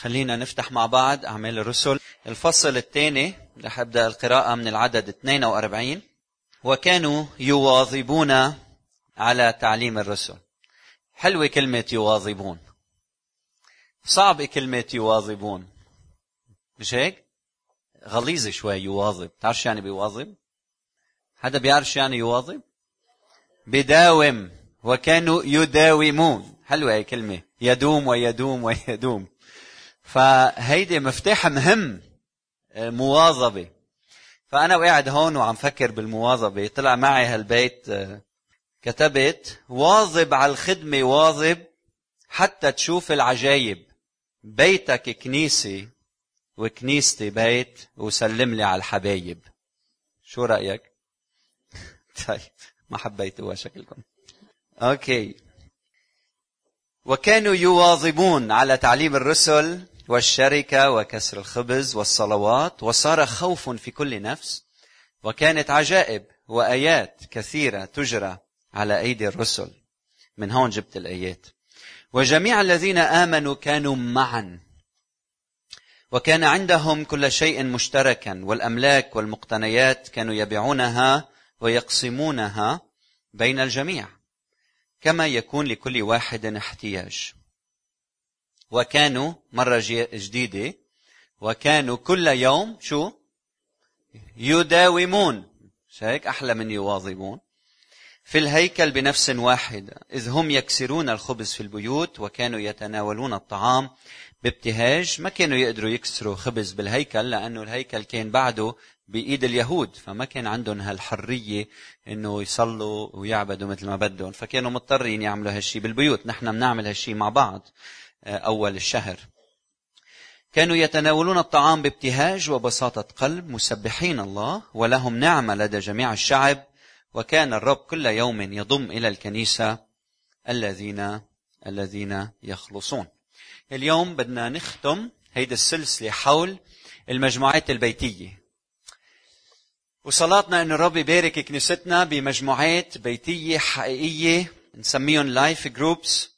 خلينا نفتح مع بعض أعمال الرسل. الفصل الثاني رح أبدأ القراءة من العدد 42 وكانوا يواظبون على تعليم الرسل. حلوة كلمة يواظبون. صعبة كلمة يواظبون. مش هيك؟ غليظة شوي يواظب. تعرف يعني بيواظب؟ حدا بيعرف يعني يواظب؟ بداوم. وكانوا يداومون. حلوة هي كلمة. يدوم ويدوم ويدوم. فهيدي مفتاح مهم مواظبة. فأنا وقاعد هون وعم فكر بالمواظبة. طلع معي هالبيت كتبت واظب على الخدمة واظب حتى تشوف العجايب. بيتك كنيسة وكنيستي بيت وسلم لي على الحبايب. شو رأيك؟ طيب ما حبيتوها شكلكم. أوكي. وكانوا يواظبون على تعليم الرسل والشركة وكسر الخبز والصلوات وصار خوف في كل نفس وكانت عجائب وآيات كثيرة تجرى على أيدي الرسل. من هون جبت الآيات. وجميع الذين آمنوا كانوا معا. وكان عندهم كل شيء مشتركا والأملاك والمقتنيات كانوا يبيعونها ويقسمونها بين الجميع كما يكون لكل واحد احتياج. وكانوا مرة جديدة. وكانوا كل يوم شو؟ يداومون. هيك؟ أحلى من يواظبون. في الهيكل بنفس واحدة إذ هم يكسرون الخبز في البيوت وكانوا يتناولون الطعام بابتهاج. ما كانوا يقدروا يكسروا خبز بالهيكل لأنه الهيكل كان بعده بإيد اليهود. فما كان عندهم هالحرية إنه يصلوا ويعبدوا مثل ما بدهم. فكانوا مضطرين يعملوا هالشي بالبيوت. نحن بنعمل هالشي مع بعض. أول الشهر. كانوا يتناولون الطعام بابتهاج وبساطة قلب مسبحين الله ولهم نعمة لدى جميع الشعب وكان الرب كل يوم يضم إلى الكنيسة الذين الذين يخلصون. اليوم بدنا نختم هيدي السلسلة حول المجموعات البيتية. وصلاتنا أن الرب يبارك كنيستنا بمجموعات بيتية حقيقية نسميهم life groups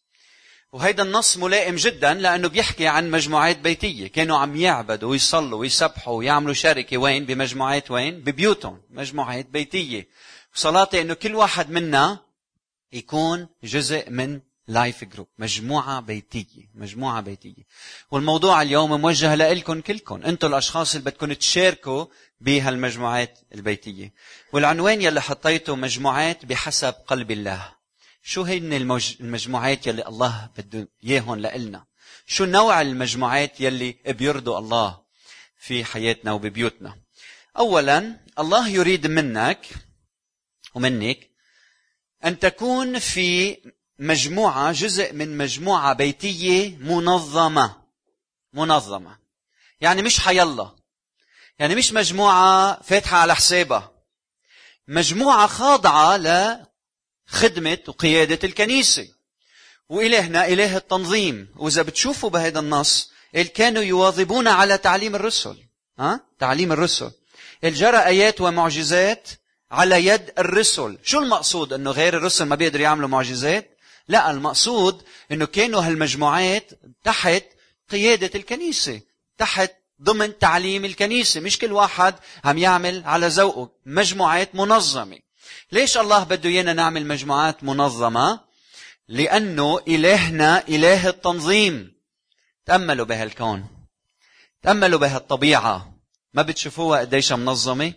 وهيدا النص ملائم جدا لأنه بيحكي عن مجموعات بيتية. كانوا عم يعبدوا ويصلوا ويسبحوا ويعملوا شركة وين؟ بمجموعات وين؟ ببيوتهم. مجموعات بيتية. صلاتي أنه كل واحد منا يكون جزء من life group مجموعة بيتية. مجموعة بيتية. والموضوع اليوم موجه لكم كلكم أنتم الأشخاص اللي بدكم تشاركوا بهالمجموعات البيتية. والعنوان يلي حطيته مجموعات بحسب قلب الله. شو هن المجموعات يلي الله بده إياهم لإلنا؟ شو نوع المجموعات يلي بيرضوا الله في حياتنا وببيوتنا؟ اولا الله يريد منك ومنك أن تكون في مجموعة جزء من مجموعة بيتية منظمة. منظمة. يعني مش حيالله يعني مش مجموعة فاتحة على حسابها. مجموعة خاضعة لخدمة وقيادة الكنيسة. وإلهنا إله التنظيم. وإذا بتشوفوا بهذا النص كانوا يواظبون على تعليم الرسل. ها؟ تعليم الرسل. الجرى آيات ومعجزات على يد الرسل. شو المقصود؟ إنه غير الرسل ما بيقدروا يعملوا معجزات؟ لا المقصود إنه كانوا هالمجموعات تحت قيادة الكنيسة تحت ضمن تعليم الكنيسة. مش كل واحد عم يعمل على ذوقه. مجموعات منظمة. ليش الله بده إيانا نعمل مجموعات منظمة؟ لأنه إلهنا إله التنظيم. تأملوا بهالكون. تأملوا بهالطبيعة. ما بتشوفوها قديش منظمة؟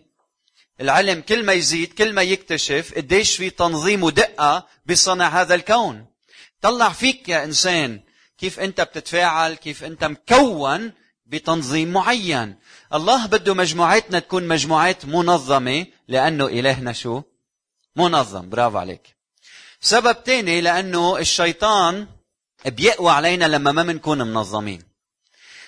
العلم كل ما يزيد كل ما يكتشف قديش في تنظيم ودقة بصنع هذا الكون. طلع فيك يا إنسان كيف أنت بتتفاعل كيف أنت مكون بتنظيم معين. الله بده مجموعاتنا تكون مجموعات منظمة لأنه إلهنا شو؟ منظم. برافو عليك. سبب تاني لأنه الشيطان بيقوى علينا لما ما منكون منظمين.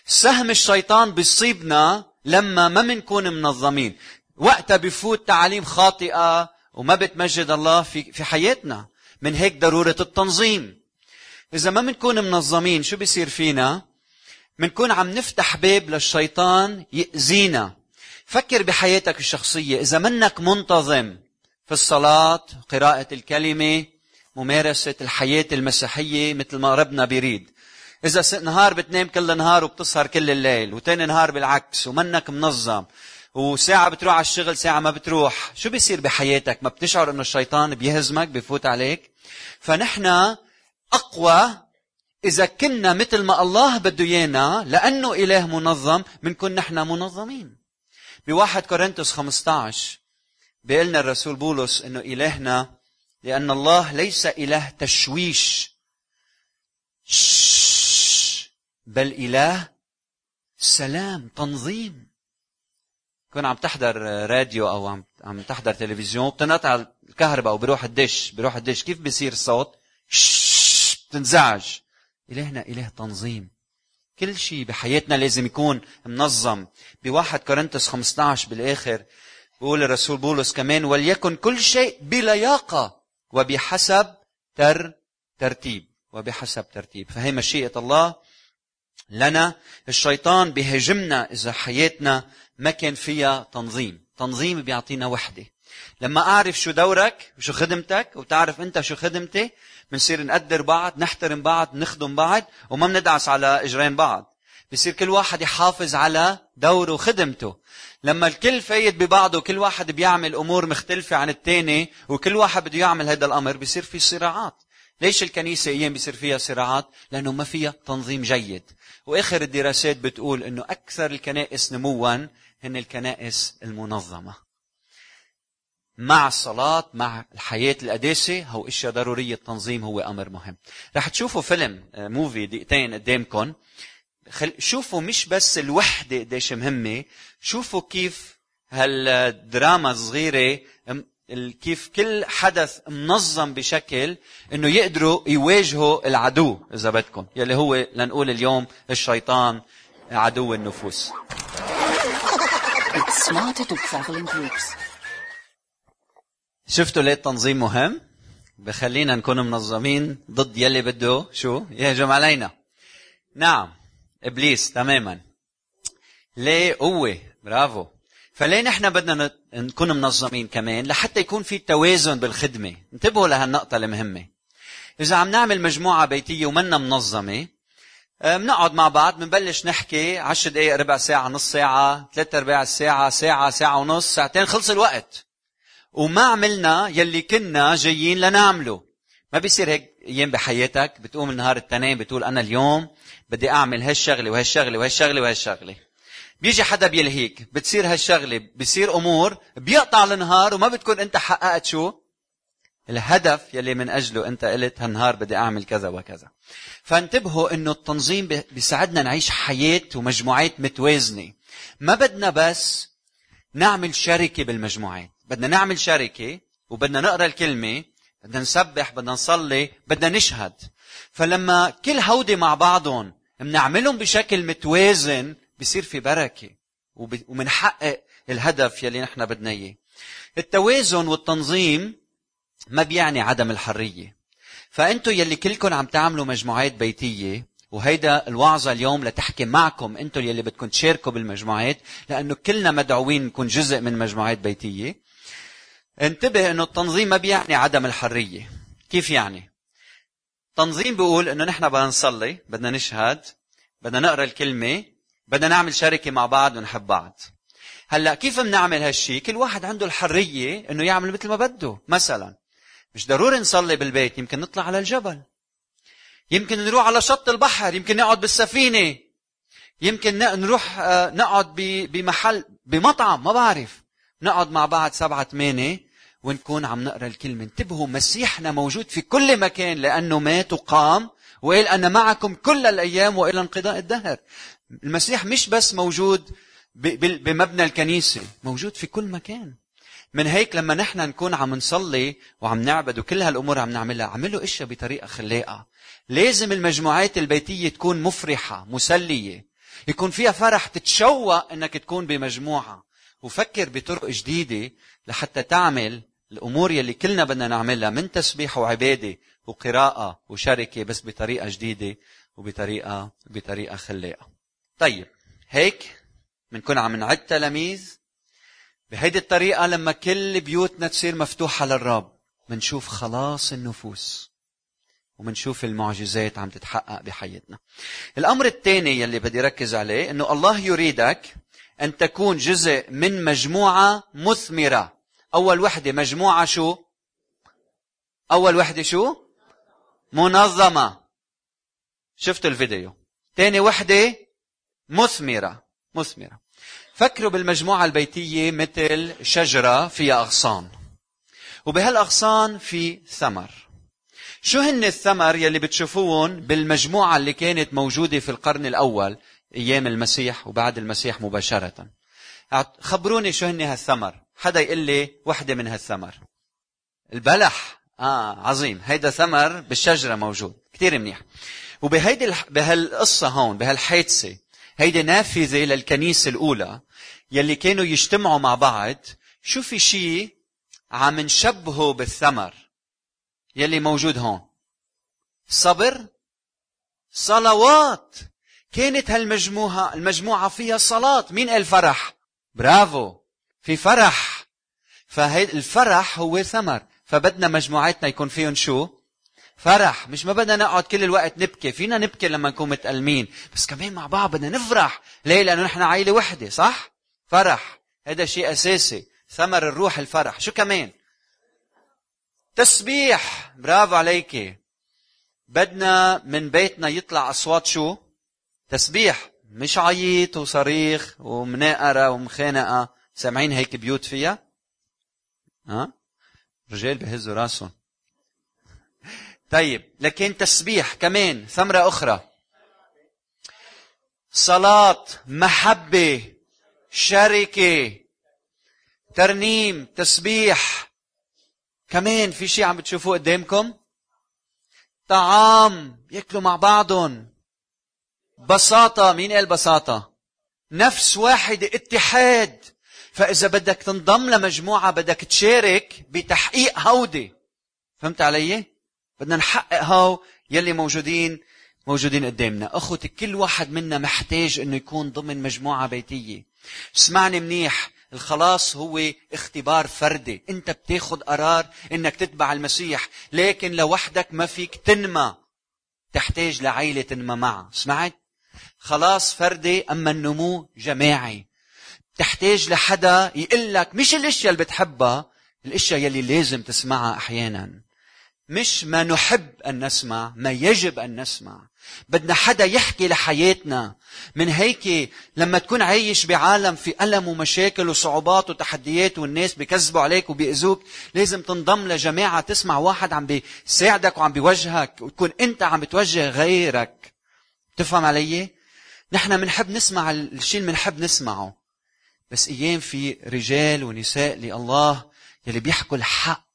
سهم الشيطان بيصيبنا لما ما منكون منظمين. وقتها بفوت تعاليم خاطئة وما بتمجد الله في في حياتنا. من هيك ضرورة التنظيم. إذا ما بنكون منظمين شو بيصير فينا؟ بنكون عم نفتح باب للشيطان يأذينا. فكر بحياتك الشخصية. إذا منك منتظم في الصلاة قراءة الكلمة ممارسة الحياة المسيحية مثل ما ربنا بيريد. إذا نهار بتنام كل نهار وبتسهر كل الليل وتاني نهار بالعكس ومنك منظم وساعة بتروح على الشغل ساعة ما بتروح شو بيصير بحياتك؟ ما بتشعر إنه الشيطان بيهزمك بيفوت عليك؟ فنحن أقوى إذا كنا مثل ما الله بده إيانا لأنه إله منظم بنكون نحن منظمين. بواحد كورنثوس 15 بيقلنا الرسول بولس إنه إلهنا لأن الله ليس إله تشويش. بل إله سلام تنظيم. كون عم تحضر راديو أو عم عم تحضر تلفزيون بتنقطع الكهرباء وبروح الدش بروح الدش كيف بيصير الصوت؟ بتنزعج. إلهنا إله تنظيم. كل شيء بحياتنا لازم يكون منظم. بواحد كورنثوس 15 بالآخر بيقول الرسول بولس كمان وليكن كل شيء بلياقة وبحسب تر ترتيب وبحسب ترتيب. فهي مشيئة الله لنا. الشيطان بيهاجمنا إذا حياتنا ما كان فيها تنظيم. تنظيم بيعطينا وحدة. لما أعرف شو دورك وشو خدمتك وتعرف أنت شو خدمتي بنصير نقدر بعض نحترم بعض نخدم بعض وما بندعس على إجرين بعض. بصير كل واحد يحافظ على دوره وخدمته لما الكل فايت ببعضه وكل واحد بيعمل أمور مختلفة عن الثاني وكل واحد بده يعمل هذا الأمر بصير في صراعات ليش الكنيسة أيام بيصير فيها صراعات؟ لأنه ما فيها تنظيم جيد. وآخر الدراسات بتقول أنه أكثر الكنائس نموا هن الكنائس المنظمة. مع الصلاة مع الحياة القداسة هو إشياء ضرورية التنظيم هو أمر مهم. رح تشوفوا فيلم موفي آه، دقيقتين قدامكم خل... شوفوا مش بس الوحدة قديش مهمة شوفوا كيف هالدراما الصغيرة كيف كل حدث منظم بشكل إنه يقدروا يواجهوا العدو إذا بدكم. يلي هو لنقول اليوم الشيطان عدو النفوس. شفتوا ليه التنظيم مهم؟ بخلينا نكون منظمين ضد يلي بده شو؟ يهجم علينا. نعم. إبليس تماما. ليه؟ قوه برافو. فليه نحن بدنا نكون منظمين كمان لحتى يكون في توازن بالخدمة؟ انتبهوا لهالنقطه المهمة. إذا عم نعمل مجموعة بيتية ومنا منظمة آه، بنقعد مع بعض بنبلش نحكي عشر دقائق ربع ساعة نص ساعة ثلاثة أرباع الساعة ساعة ساعة ونص ساعتين خلص الوقت. وما عملنا يلي كنا جايين لنعمله. ما بيصير هيك أيام بحياتك؟ بتقوم النهار التنين بتقول أنا اليوم بدي أعمل هالشغلة وهالشغلة وهالشغلة وهالشغلة. بيجي حدا بيلهيك بتصير هالشغلة بصير أمور بيقطع النهار وما بتكون أنت حققت شو؟ الهدف يلي من أجله أنت قلت هالنهار بدي أعمل كذا وكذا. فانتبهوا إنه التنظيم بيساعدنا نعيش حياة ومجموعات متوازنة. ما بدنا بس نعمل شركة بالمجموعات بدنا نعمل شركة وبدنا نقرأ الكلمة بدنا نسبح بدنا نصلي بدنا نشهد. فلما كل هودي مع بعضهم بنعملهم بشكل متوازن بصير في بركة ومنحقق الهدف يلي نحن بدنا إياه. التوازن والتنظيم ما بيعني عدم الحرية. فأنتوا يلي كلكم عم تعملوا مجموعات بيتية وهيدا الوعظة اليوم لتحكي معكم أنتوا يلي بدكم تشاركوا بالمجموعات لأنه كلنا مدعوين نكون جزء من مجموعات بيتية. انتبه انه التنظيم ما بيعني عدم الحرية. كيف يعني؟ تنظيم بيقول انه نحن بدنا نصلي بدنا نشهد بدنا نقرأ الكلمة بدنا نعمل شركة مع بعض ونحب بعض. هلأ كيف بنعمل هالشيء كل واحد عنده الحرية انه يعمل مثل ما بده. مثلا مش ضروري نصلي بالبيت يمكن نطلع على الجبل. يمكن نروح على شط البحر يمكن نقعد بالسفينة. يمكن نروح آه، نقعد بمحل بمطعم ما بعرف. نقعد مع بعض سبعة ثمانية. ونكون عم نقرأ الكلمة. انتبهوا مسيحنا موجود في كل مكان لأنه مات وقام وقال أنا معكم كل الأيام وإلى انقضاء الدهر. المسيح مش بس موجود بمبنى الكنيسة موجود في كل مكان. من هيك لما نحن نكون عم نصلي وعم نعبد وكل هالأمور عم نعملها عملوا إشياء بطريقة خلاقة. لازم المجموعات البيتية تكون مفرحة مسلية. يكون فيها فرح تتشوق إنك تكون بمجموعة. وفكر بطرق جديدة لحتى تعمل الأمور يلي كلنا بدنا نعملها من تسبيح وعبادة وقراءة وشركة بس بطريقة جديدة وبطريقه بطريقة خلاقه. طيب هيك بنكون عم نعد تلاميذ. بهيدي الطريقة لما كل بيوتنا تصير مفتوحة للرب بنشوف خلاص النفوس ومنشوف المعجزات عم تتحقق بحياتنا. الأمر الثاني يلي بدي ركز عليه أنه الله يريدك أن تكون جزء من مجموعة مثمرة. أول وحدة مجموعة شو؟ أول وحدة شو؟ منظمة. شفتوا الفيديو. ثاني وحدة مثمرة. مثمرة. فكروا بالمجموعة البيتية مثل شجرة فيها أغصان. وبهالأغصان في ثمر. شو هن الثمر يلي بتشوفوهم بالمجموعة اللي كانت موجودة في القرن الأول أيام المسيح وبعد المسيح مباشرة؟ خبروني شو هن هالثمر. حدا يقول لي وحدة من هالثمر. البلح. آه عظيم. هيدا ثمر بالشجرة موجود. كتير منيح. وبهيدي بهالقصة هون بهالحادثة هيدي نافذة للكنيسة الأولى يلي كانوا يجتمعوا مع بعض شو في شيء عم نشبهه بالثمر يلي موجود هون؟ صبر. صلوات. كانت هالمجموعة المجموعة فيها صلاة. مين قال فرح؟ برافو. في فرح. فالفرح هو ثمر. فبدنا مجموعاتنا يكون فيهم شو؟ فرح. مش ما بدنا نقعد كل الوقت نبكي. فينا نبكي لما نكون متألمين. بس كمان مع بعض بدنا نفرح. ليه؟ لأنه نحن عائلة وحدة صح؟ فرح. هذا شيء أساسي. ثمر الروح الفرح. شو كمان؟ تسبيح. برافو عليكي بدنا من بيتنا يطلع أصوات شو؟ تسبيح. مش عيط وصريخ ومناقرة ومخانقة. سامعين هيك بيوت فيها؟ ها؟ رجال بهزوا راسهم. طيب لكن تسبيح كمان ثمرة أخرى. صلاة محبة شركة ترنيم تسبيح. كمان في شيء عم بتشوفوه قدامكم؟ طعام ياكلوا مع بعضهم. بساطة مين قال بساطة؟ نفس واحدة اتحاد. فإذا بدك تنضم لمجموعة بدك تشارك بتحقيق هودي. فهمت علي؟ بدنا نحقق هاو يلي موجودين موجودين قدامنا. أخوتي كل واحد منا محتاج أنه يكون ضمن مجموعة بيتية. اسمعني منيح الخلاص هو اختبار فردي. أنت بتاخد قرار إنك تتبع المسيح لكن لوحدك ما فيك تنمى. تحتاج لعيلة تنمى معها. سمعت؟ خلاص فردي أما النمو جماعي. تحتاج لحدا يقول لك مش الاشياء اللي بتحبها الاشياء يلي لازم تسمعها أحيانا. مش ما نحب أن نسمع ما يجب أن نسمع. بدنا حدا يحكي لحياتنا. من هيك لما تكون عايش بعالم في ألم ومشاكل وصعوبات وتحديات والناس بيكذبوا عليك وبيأذوك لازم تنضم لجماعة تسمع واحد عم بيساعدك وعم بيوجهك وتكون أنت عم بتوجه غيرك. تفهم علي؟ نحن بنحب نسمع الشيء اللي بنحب نسمعه. بس أيام في رجال ونساء لله يلي بيحكوا الحق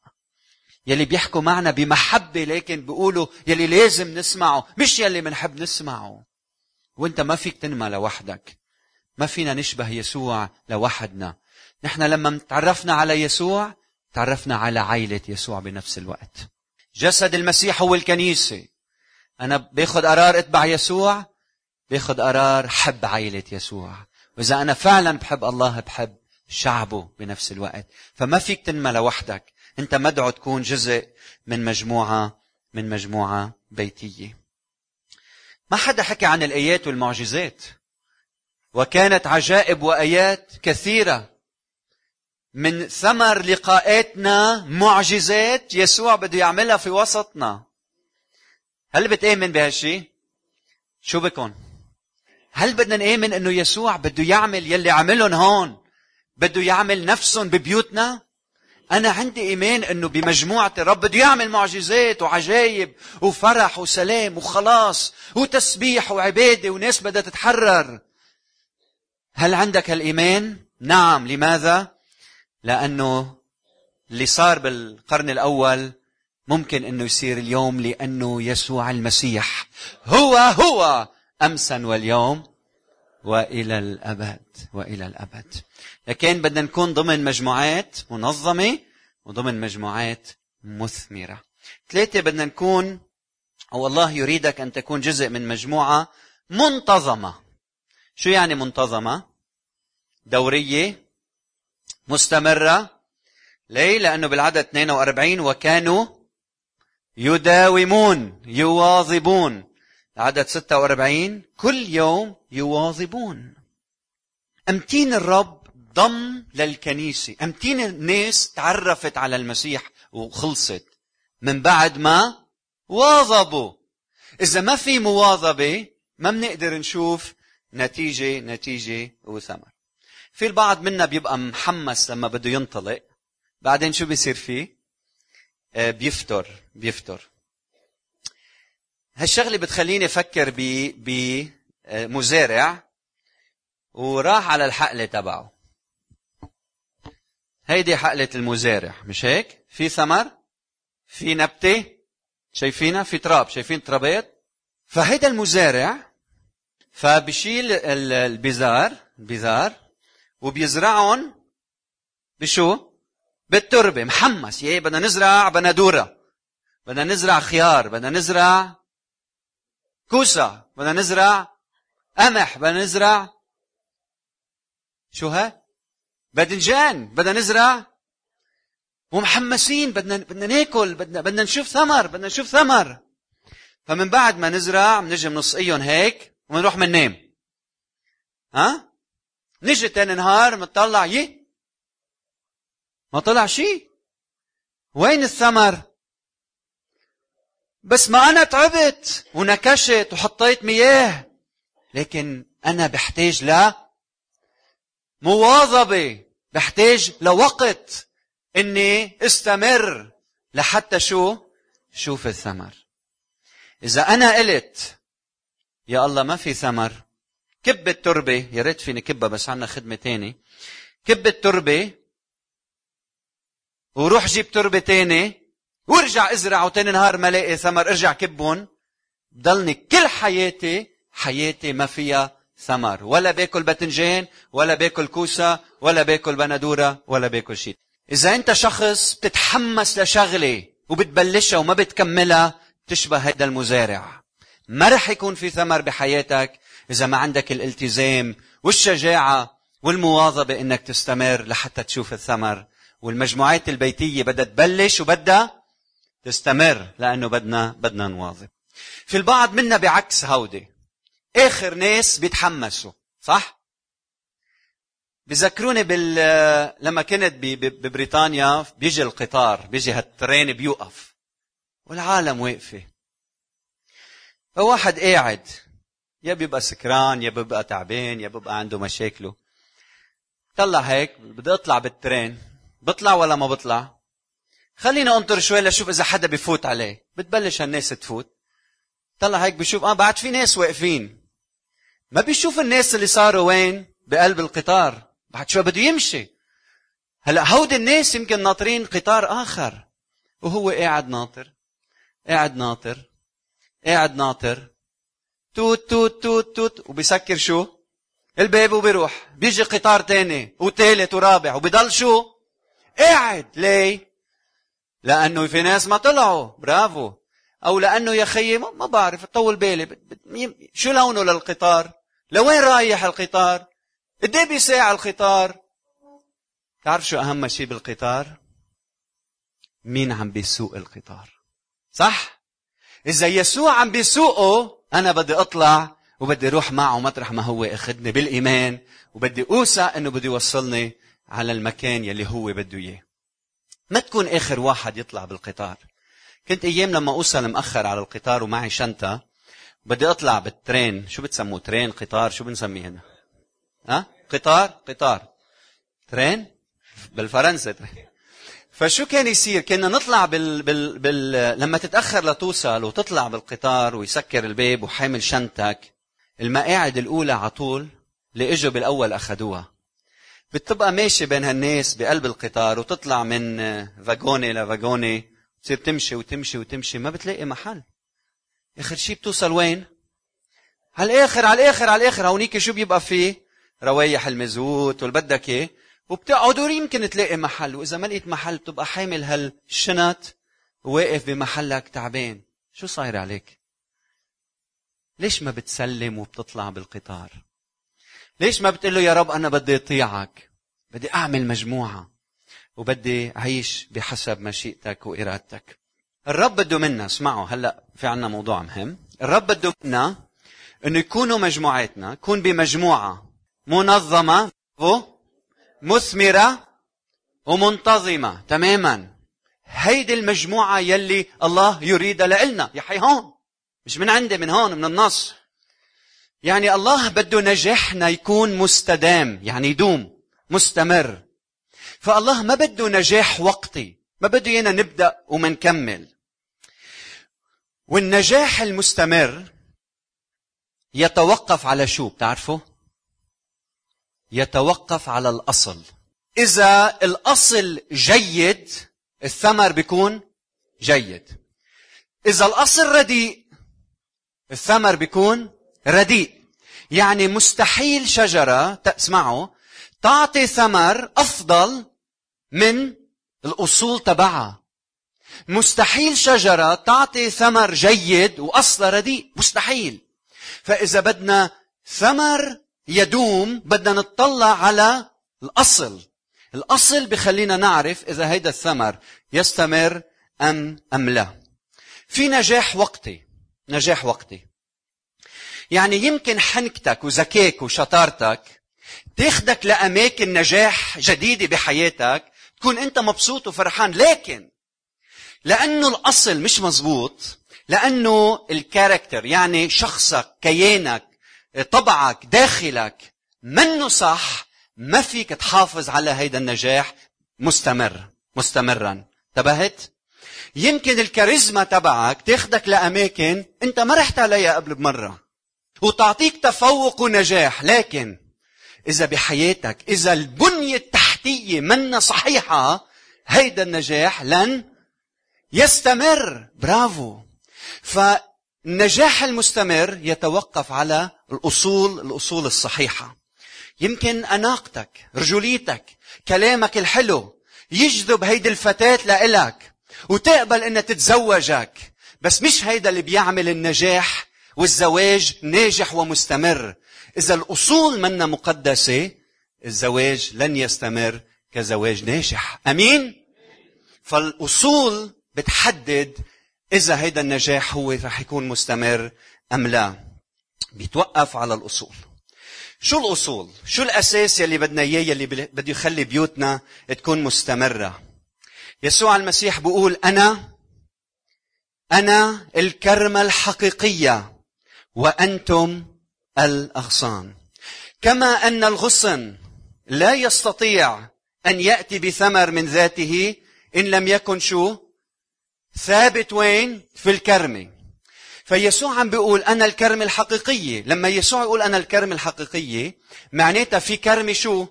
يلي بيحكوا معنا بمحبة لكن بيقولوا يلي لازم نسمعه مش يلي بنحب نسمعه. وانت ما فيك تنمى لوحدك ما فينا نشبه يسوع لوحدنا. نحن لما تعرفنا على يسوع تعرفنا على عائلة يسوع بنفس الوقت. جسد المسيح هو الكنيسة. أنا باخذ قرار أتبع يسوع باخذ قرار حب عائلة يسوع. وإذا أنا فعلا بحب الله بحب شعبه بنفس الوقت. فما فيك تنمى لوحدك. أنت مدعو تكون جزء من مجموعة من مجموعة بيتية. ما حدا حكى عن الآيات والمعجزات. وكانت عجائب وآيات كثيرة. من ثمر لقاءاتنا معجزات يسوع بده يعملها في وسطنا. هل بتآمن بهالشي؟ شو بكون؟ هل بدنا نآمن إنه يسوع بده يعمل يلي عملهم هون؟ بده يعمل نفسهم ببيوتنا؟ أنا عندي إيمان إنه بمجموعة الرب بده يعمل معجزات وعجايب وفرح وسلام وخلاص وتسبيح وعبادة وناس بدها تتحرر. هل عندك هالإيمان؟ نعم. لماذا؟ لأنه اللي صار بالقرن الأول ممكن إنه يصير اليوم لأنه يسوع المسيح. هو هو امسا واليوم وإلى الأبد وإلى الأبد. لكن بدنا نكون ضمن مجموعات منظمة وضمن مجموعات مثمرة. ثلاثة بدنا نكون أو الله يريدك أن تكون جزء من مجموعة منتظمة. شو يعني منتظمة؟ دورية مستمرة. ليه؟ لأنه بالعدد 42 وكانوا يداومون يواظبون. عدد 46 كل يوم يواظبون. أمتين الرب ضم للكنيسة. أمتين الناس تعرفت على المسيح وخلصت. من بعد ما واظبوا. إذا ما في مواظبة ما بنقدر نشوف نتيجة نتيجة وثمر. في البعض منا بيبقى محمس لما بده ينطلق. بعدين شو بيصير فيه؟ آه، بيفتر بيفتر هالشغلة بتخليني أفكر بمزارع وراح على الحقلة تبعه. هيدي حقلة المزارع مش هيك؟ في ثمر في نبتة شايفينها؟ في تراب شايفين ترابات فهيدا المزارع فبشيل البزار البزار وبيزرعهم بشو؟ بالتربة. محمس يا بدنا نزرع بندورة بدنا نزرع خيار بدنا نزرع كوسة. بدنا نزرع قمح بدنا نزرع شو ها؟ باذنجان بدنا نزرع ومحمسين بدنا بدنا ناكل بدنا بدنا نشوف ثمر بدنا نشوف ثمر. فمن بعد ما نزرع بنجي بنسقيهم هيك وبنروح بننام ها؟ نجي تاني نهار بنطلع يه ما طلع شيء وين الثمر؟ بس ما أنا تعبت ونكشت وحطيت مياه. لكن أنا بحتاج ل مواظبة بحتاج لوقت إني استمر لحتى شو؟ شوف الثمر. إذا أنا قلت يا الله ما في ثمر كب التربة يا ريت فيني كبها بس عنا خدمة تاني. كب التربة وروح جيب تربة تاني. وارجع ازرع وتاني نهار ما لاقي ثمر. ارجع كبهم. ضلني كل حياتي حياتي ما فيها ثمر. ولا باكل باذنجان ولا باكل كوسة ولا باكل بندورة ولا باكل شيء. إذا أنت شخص بتتحمس لشغلة وبتبلشها وما بتكملها تشبه هذا المزارع. ما رح يكون في ثمر بحياتك إذا ما عندك الالتزام والشجاعة والمواظبة إنك تستمر لحتى تشوف الثمر. والمجموعات البيتية بدها تبلش وبدها تستمر لأنه بدنا بدنا نواظب. في البعض منا بعكس هودي. آخر ناس بيتحمسوا صح؟ بذكروني بال لما كنت ببريطانيا بيجي القطار بيجي هالترين بيوقف. والعالم واقفة. فواحد قاعد يا بيبقى سكران يا بيبقى تعبان يا بيبقى عنده مشاكله. طلع هيك بدي أطلع بالترين. بطلع ولا ما بطلع؟ خليني انطر شوي لشوف إذا حدا بفوت عليه. بتبلش هالناس تفوت. طلع هيك بشوف آه بعد في ناس واقفين. ما بيشوف الناس اللي صاروا وين؟ بقلب القطار. بعد شوي بده يمشي. هلا هودي الناس يمكن ناطرين قطار آخر. وهو قاعد ناطر. قاعد ناطر. قاعد ناطر. توت توت توت توت. وبيسكر شو؟ الباب وبيروح. بيجي قطار تاني. وثالث ورابع. وبضل شو؟ قاعد. ليه؟ لأنه في ناس ما طلعوا. برافو. أو لأنه يا خيي ما بعرف طول بالي. شو لونه للقطار؟ لوين رايح القطار؟ قد إيه بيساع القطار؟ تعرف شو أهم شيء بالقطار؟ مين عم بيسوق القطار؟ صح؟ إذا يسوع عم بيسوقه أنا بدي أطلع وبدي أروح معه مطرح ما هو أخذني بالإيمان وبدي اوثق إنه بده يوصلني على المكان يلي هو بده إياه. ما تكون آخر واحد يطلع بالقطار. كنت أيام لما أوصل مأخر على القطار ومعي شنطة بدي أطلع بالترين. شو بتسموه؟ ترين؟ قطار؟ شو بنسميه هنا؟ ها؟ قطار؟ قطار. ترين؟ بالفرنسا ترين. فشو كان يصير؟ كنا نطلع بال... بال... بال... لما تتأخر لتوصل وتطلع بالقطار ويسكر الباب وحامل شنطك المقاعد الأولى على طول اللي إجوا بالأول اخذوها بتبقى ماشي بين هالناس بقلب القطار وتطلع من فاجوني لفاجوني تصير تمشي وتمشي وتمشي ما بتلاقي محل. آخر شيء بتوصل وين؟ على الآخر على الآخر على الآخر هونيك شو بيبقى فيه روايح المزوت والبدك إيه؟ وبتقعدوا يمكن تلاقي محل وإذا ما لقيت محل بتبقى حامل هالشنط واقف بمحلك تعبان. شو صاير عليك؟ ليش ما بتسلم وبتطلع بالقطار؟ ليش ما بتقول له يا رب أنا بدي أطيعك؟ بدي أعمل مجموعة. وبدي أعيش بحسب مشيئتك وإرادتك. الرب بده منا اسمعوا هلأ في عنا موضوع مهم. الرب بده منا إنه يكونوا مجموعاتنا يكون بمجموعة منظمة مثمرة ومنتظمة. تماما. هيدي المجموعة يلي الله يريدها لنا يا حي هون. مش من عندي من هون من النص. يعني الله بده نجاحنا يكون مستدام يعني يدوم مستمر. فالله ما بده نجاح وقتي ما بده إيانا نبدأ وما نكمل والنجاح المستمر يتوقف على شو؟ بتعرفوا؟ يتوقف على الأصل. إذا الأصل جيد الثمر بيكون جيد. إذا الأصل رديء الثمر بيكون رديء. يعني مستحيل شجرة تسمعوا تعطي ثمر أفضل من الأصول تبعها. مستحيل شجرة تعطي ثمر جيد واصلها رديء. مستحيل. فإذا بدنا ثمر يدوم بدنا نطلع على الأصل. الأصل بخلينا نعرف إذا هيدا الثمر يستمر ام أم لا. في نجاح وقتي. نجاح وقتي. يعني يمكن حنكتك وذكائك وشطارتك تاخدك لأماكن نجاح جديدة بحياتك تكون أنت مبسوط وفرحان. لكن لأنه الأصل مش مزبوط لأنه الكاركتر يعني شخصك كيانك طبعك داخلك منه صح ما فيك تحافظ على هيدا النجاح مستمر مستمرا. انتبهت؟ يمكن الكاريزما تبعك تاخدك لأماكن أنت ما رحت عليها قبل بمرة. وتعطيك تفوق ونجاح. لكن إذا بحياتك إذا البنية التحتية منا صحيحة هيدا النجاح لن يستمر. برافو. فالنجاح المستمر يتوقف على الأصول الأصول الصحيحة. يمكن أناقتك رجوليتك كلامك الحلو يجذب هيدي الفتاة لإلك وتقبل إنها تتزوجك. بس مش هيدا اللي بيعمل النجاح والزواج ناجح ومستمر. إذا الأصول منا مقدسة الزواج لن يستمر كزواج ناجح. أمين؟ فالأصول بتحدد إذا هيدا النجاح هو رح يكون مستمر أم لا. بيتوقف على الأصول. شو الأصول؟ شو الأساس يلي بدنا إياه يلي بده يخلي بيوتنا تكون مستمرة؟ يسوع المسيح بيقول أنا أنا الكرمة الحقيقية. وأنتم الأغصان. كما أن الغصن لا يستطيع أن يأتي بثمر من ذاته إن لم يكن شو؟ ثابت وين؟ في الكرمه فيسوع عم بيقول أنا الكرمه الحقيقيه لما يسوع يقول أنا الكرمه الحقيقيه معناتها في كرمه شو؟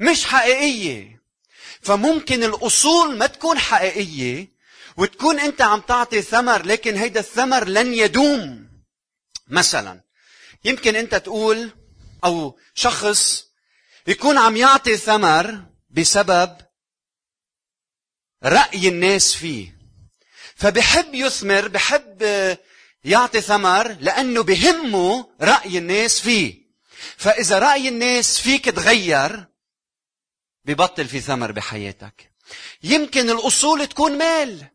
مش حقيقية. فممكن الأصول ما تكون حقيقية وتكون أنت عم تعطي ثمر لكن هيدا الثمر لن يدوم. مثلا. يمكن أنت تقول أو شخص يكون عم يعطي ثمر بسبب رأي الناس فيه. فبحب يثمر بحب يعطي ثمر لأنه بهمه رأي الناس فيه. فإذا رأي الناس فيك تغير ببطل في ثمر بحياتك. يمكن الأصول تكون مال.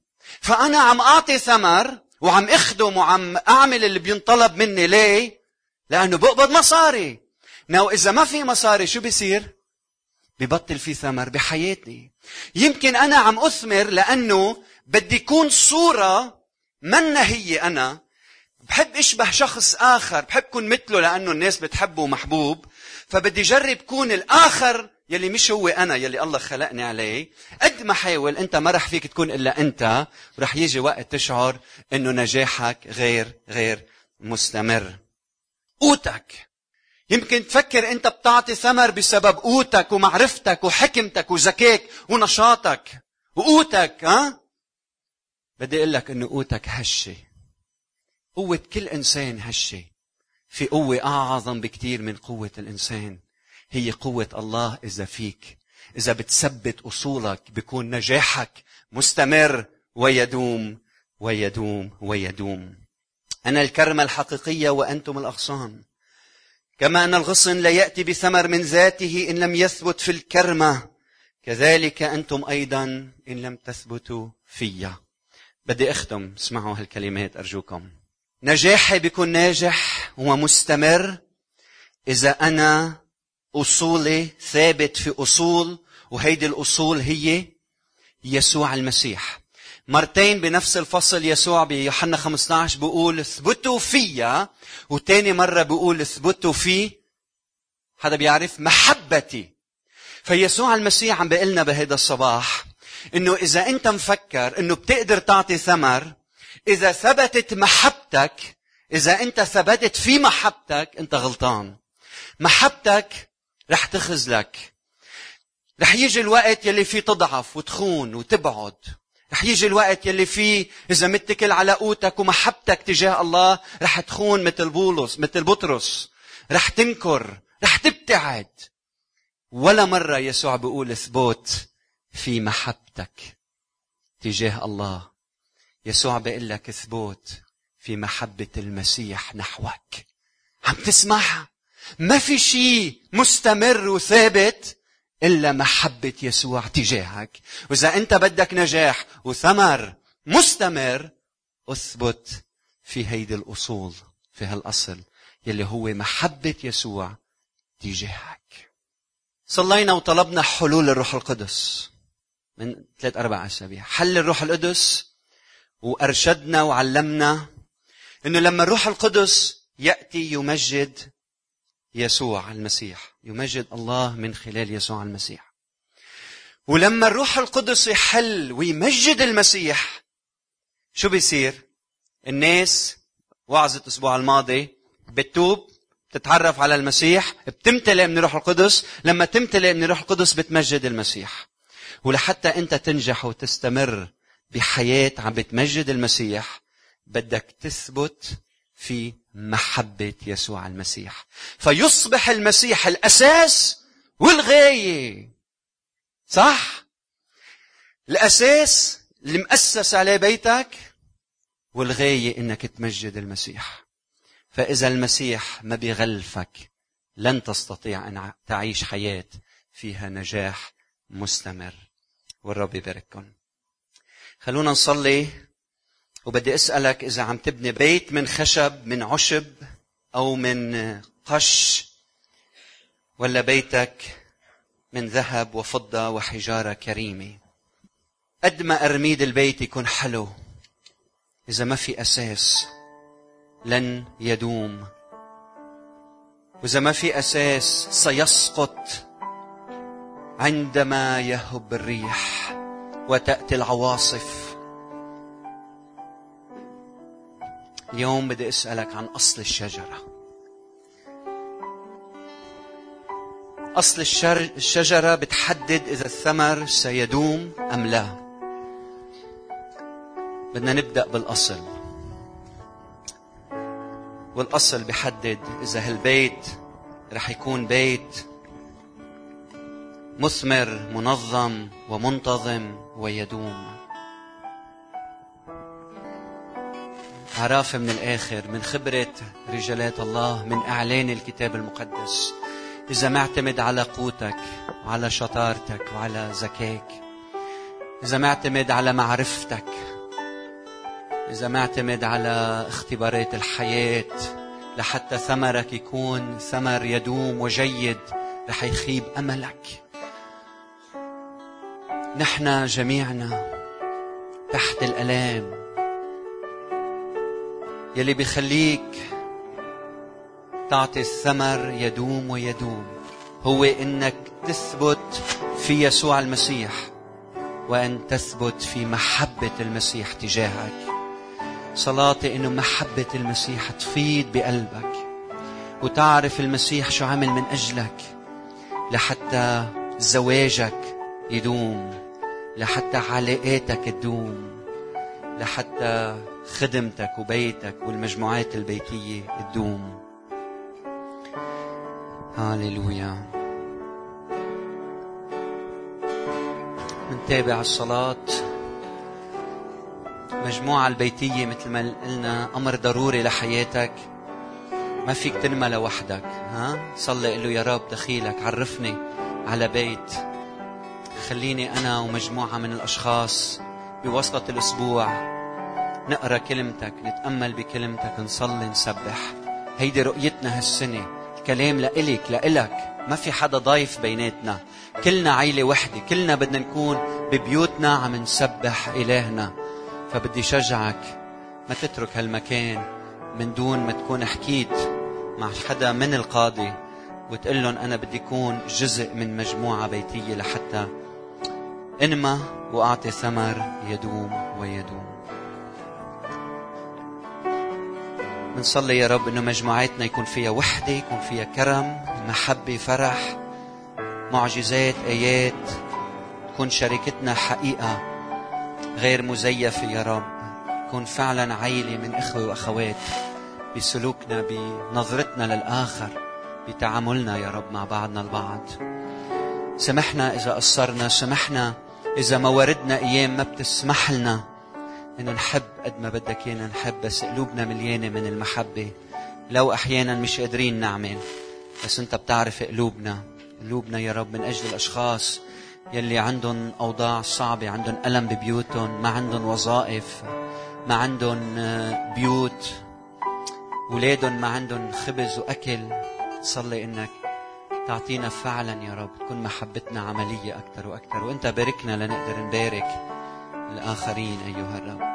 فأنا عم أعطي ثمر وعم اخدم وعم اعمل اللي بينطلب مني ليه؟ لأنه بقبض مصاري. نو إذا ما في مصاري شو بيصير؟ ببطل في ثمر بحياتي. يمكن أنا عم أثمر لأنه بدي يكون صورة منا هي أنا. بحب أشبه شخص آخر بحب كون مثله لأنه الناس بتحبه ومحبوب فبدي جرب كون الآخر يلي مش هو أنا يلي الله خلقني عليه. قد ما حاول أنت ما رح فيك تكون إلا أنت. رح يجي وقت تشعر إنه نجاحك غير غير مستمر. قوتك. يمكن تفكر أنت بتعطي ثمر بسبب قوتك ومعرفتك وحكمتك وذكائك ونشاطك. وقوتك ها؟ بدي أقول لك إنه قوتك هشة. قوة كل إنسان هشة. في قوة أعظم بكثير من قوة الإنسان. هي قوة الله إذا فيك. إذا بتثبت أصولك بيكون نجاحك مستمر ويدوم ويدوم ويدوم. أنا الكرمة الحقيقية وأنتم الأغصان. كما أن الغصن لا يأتي بثمر من ذاته إن لم يثبت في الكرمة. كذلك أنتم أيضا إن لم تثبتوا فيا. بدي أختم اسمعوا هالكلمات أرجوكم. نجاحي بيكون ناجح ومستمر إذا أنا اصولي ثابت في أصول وهيدي الأصول هي يسوع المسيح. مرتين بنفس الفصل يسوع بيوحنا 15 بيقول اثبتوا فيا وتاني مرة بيقول اثبتوا في حدا بيعرف؟ محبتي. فيسوع المسيح عم بيقول لنا بهذا الصباح إنه إذا أنت مفكر إنه بتقدر تعطي ثمر إذا ثبتت محبتك إذا أنت ثبتت في محبتك أنت غلطان. محبتك رح تخزلك رح يجي الوقت يلي فيه تضعف وتخون وتبعد. رح يجي الوقت يلي فيه إذا متكل على قوتك ومحبتك تجاه الله رح تخون مثل بولس مثل بطرس. رح تنكر رح تبتعد. ولا مرة يسوع بيقول ثبوت في محبتك تجاه الله. يسوع بيقول لك ثبوت في محبة المسيح نحوك. عم تسمعها؟ ما في شيء مستمر وثابت إلا محبة يسوع تجاهك. وإذا أنت بدك نجاح وثمر مستمر أثبت في هيدي الأصول في هالأصل يلي هو محبة يسوع تجاهك. صلينا وطلبنا حلول الروح القدس من ثلاث أربع أسابيع. حل الروح القدس وأرشدنا وعلمنا أنه لما الروح القدس يأتي يمجد يسوع المسيح. يمجد الله من خلال يسوع المسيح. ولما الروح القدس يحل ويمجد المسيح شو بيصير؟ الناس وعظة الأسبوع الماضي بتوب بتتعرف على المسيح بتمتلئ من الروح القدس. لما تمتلئ من الروح القدس بتمجد المسيح. ولحتى أنت تنجح وتستمر بحياة عم بتمجد المسيح بدك تثبت في محبة يسوع المسيح. فيصبح المسيح الأساس والغاية. صح؟ الأساس اللي مؤسس عليه بيتك والغاية إنك تمجد المسيح. فإذا المسيح ما بيغلفك لن تستطيع أن تعيش حياة فيها نجاح مستمر. والرب يبارككم. خلونا نصلي. وبدي أسألك إذا عم تبني بيت من خشب من عشب أو من قش ولا بيتك من ذهب وفضة وحجارة كريمة؟ قد ما أرميد البيت يكون حلو إذا ما في أساس لن يدوم. وإذا ما في أساس سيسقط عندما يهب الريح وتأتي العواصف. اليوم بدي أسألك عن أصل الشجرة. أصل الشجرة بتحدد إذا الثمر سيدوم أم لا. بدنا نبدأ بالأصل. والأصل بحدد إذا هالبيت رح يكون بيت مثمر منظم ومنتظم ويدوم. عرافة من الآخر من خبرة رجالات الله من إعلان الكتاب المقدس. إذا معتمد على قوتك وعلى شطارتك وعلى ذكاك إذا معتمد على معرفتك. إذا معتمد على اختبارات الحياة. لحتى ثمرك يكون ثمر يدوم وجيد رح يخيب أملك. نحن جميعنا تحت الألام. يلي بيخليك تعطي الثمر يدوم ويدوم. هو إنك تثبت في يسوع المسيح وأن تثبت في محبة المسيح تجاهك. صلاتي إنه محبة المسيح تفيض بقلبك وتعرف المسيح شو عمل من أجلك لحتى زواجك يدوم لحتى علاقاتك تدوم لحتى خدمتك وبيتك والمجموعات البيتية تدوم. هاليلويا منتابع الصلاة. مجموعة البيتية مثل ما قلنا أمر ضروري لحياتك. ما فيك تنمى لوحدك ها؟ صلي له يا رب دخيلك عرفني على بيت. خليني أنا ومجموعة من الأشخاص بوسط الأسبوع. نقرأ كلمتك نتأمل بكلمتك نصلي نسبح. هيدي رؤيتنا هالسنة. الكلام لإلك لإلك. ما في حدا ضايف بيناتنا. كلنا عيلة وحدة. كلنا بدنا نكون ببيوتنا عم نسبح إلهنا. فبدي شجعك ما تترك هالمكان من دون ما تكون حكيت مع حدا من القاضي وتقول لهم أنا بدي أكون جزء من مجموعة بيتية لحتى انمى وأعطي ثمر يدوم ويدوم. بنصلي يا رب إنه مجموعاتنا يكون فيها وحدة يكون فيها كرم محبة فرح معجزات آيات تكون شركتنا حقيقة غير مزيفة يا رب. تكون فعلا عيلة من إخوة وأخوات بسلوكنا بنظرتنا للآخر بتعاملنا يا رب مع بعضنا البعض. سمحنا إذا قصرنا سمحنا إذا مواردنا أيام ما بتسمح لنا. انه نحب قد ما بدك إيانا نحب بس قلوبنا مليانة من المحبة. لو أحيانا مش قادرين نعمل بس أنت بتعرف قلوبنا. قلوبنا يا رب من أجل الأشخاص يلي عندهم أوضاع صعبة عندهم ألم ببيوتهم ما عندهم وظائف ما عندهم آه، بيوت. ولادهم ما عندهم خبز وأكل. صلي إنك تعطينا فعلا يا رب تكون محبتنا عملية أكثر وأكثر وأنت باركنا لنقدر نبارك الآخرين أيها الرب.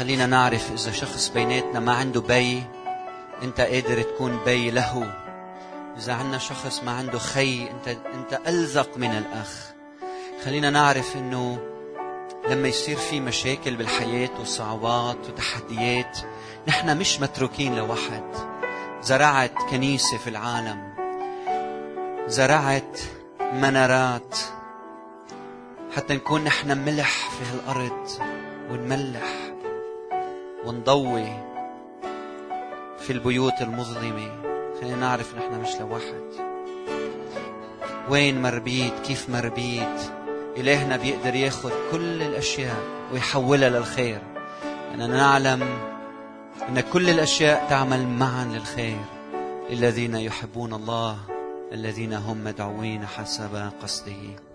خلينا نعرف إذا شخص بيناتنا ما عنده بي أنت قادر تكون بي له. إذا عندنا شخص ما عنده خي أنت أنت ألزق من الأخ. خلينا نعرف إنه لما يصير في مشاكل بالحياة وصعوبات وتحديات نحن مش متروكين لوحد زرعت كنيسة في العالم. زرعت منارات. حتى نكون نحن ملح في هالأرض ونملح. ونضوي في البيوت المظلمة. خلينا نعرف نحن مش لوحد وين مربيت؟ كيف مربيت؟ إلهنا بيقدر ياخذ كل الأشياء ويحولها للخير. أننا نعلم أن كل الأشياء تعمل معا للخير. الذين يحبون الله الذين هم مدعوين حسب قصده.